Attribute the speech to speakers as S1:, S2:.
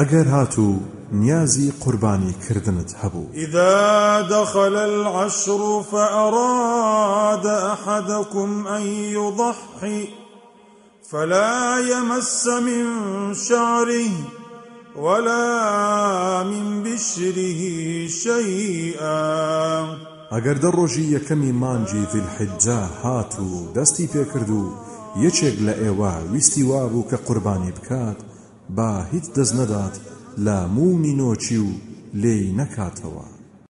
S1: ئەگەر هاتوو نيازي قرباني كردنت هبو
S2: إذا دخل العشر فأراد أحدكم أن يضحي فلا يمس من شعره ولا من بشره شيئا.
S1: ئەگەر دە ڕۆژی یەکەمی مانجی ڤیلحجا هات و دەستی پێکرد و یەکێک لە ئێوە ویستی وابوو کە قوربانی بکات با هیچ دەست نەدات لە مونی نۆچی و لێی نەکاتەوە.